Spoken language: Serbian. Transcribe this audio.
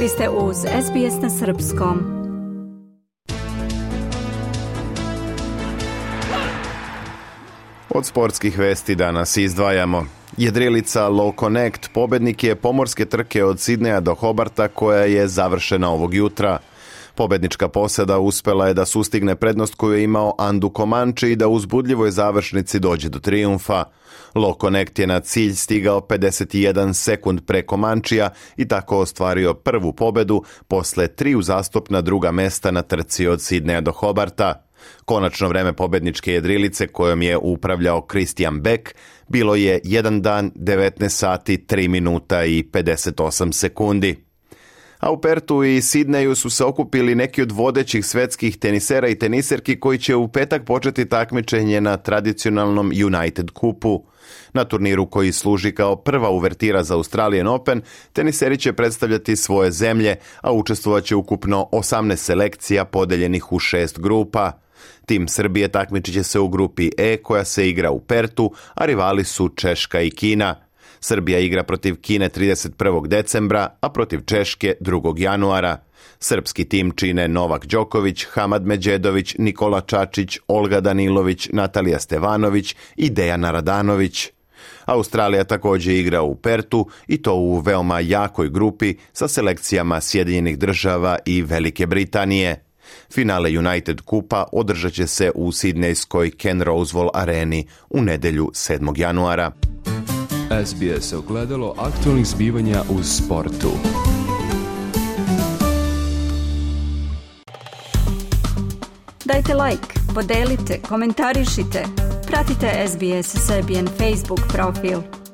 Vi ste uz SBS na Srpskom. Od sportskih vesti danas izdvajamo. Jedrilica Low Connect pobednik je pomorske trke od Sidneja do Hobarta koja je završena ovog jutra – Pobednička poseda uspela je da sustigne prednost koju je imao Andu Komanči i da u uzbudljivoj završnici dođe do trijumfa. Connect je na cilj stigao 51 sekund pre Komančija i tako ostvario prvu pobedu posle tri uzastopna druga mesta na trci od Sidneja do Hobarta. Konačno vreme pobedničke jedrilice kojom je upravljao Christian Beck bilo je 1 dan 19 sati 3 minuta i 58 sekundi a u Pertu i Sidneju su se okupili neki od vodećih svetskih tenisera i teniserki koji će u petak početi takmičenje na tradicionalnom United kupu. Na turniru koji služi kao prva uvertira za Australian Open, teniseri će predstavljati svoje zemlje, a učestvovaće ukupno 18 selekcija podeljenih u šest grupa. Tim Srbije takmičit će se u grupi E koja se igra u Pertu, a rivali su Češka i Kina – Srbija igra protiv Kine 31. decembra, a protiv Češke 2. januara. Srpski tim čine Novak Đoković, Hamad Međedović, Nikola Čačić, Olga Danilović, Natalija Stevanović i Dejana Radanović. Australija takođe igra u Pertu i to u veoma jakoj grupi sa selekcijama Sjedinjenih država i Velike Britanije. Finale United Kupa održat će se u Sidnejskoj Ken Rosewall areni u nedelju 7. januara. SBS ogledalo aktualnih zbivanja u sportu. Dajte like, podelite, komentarišite. Pratite SBS Serbian Facebook profil.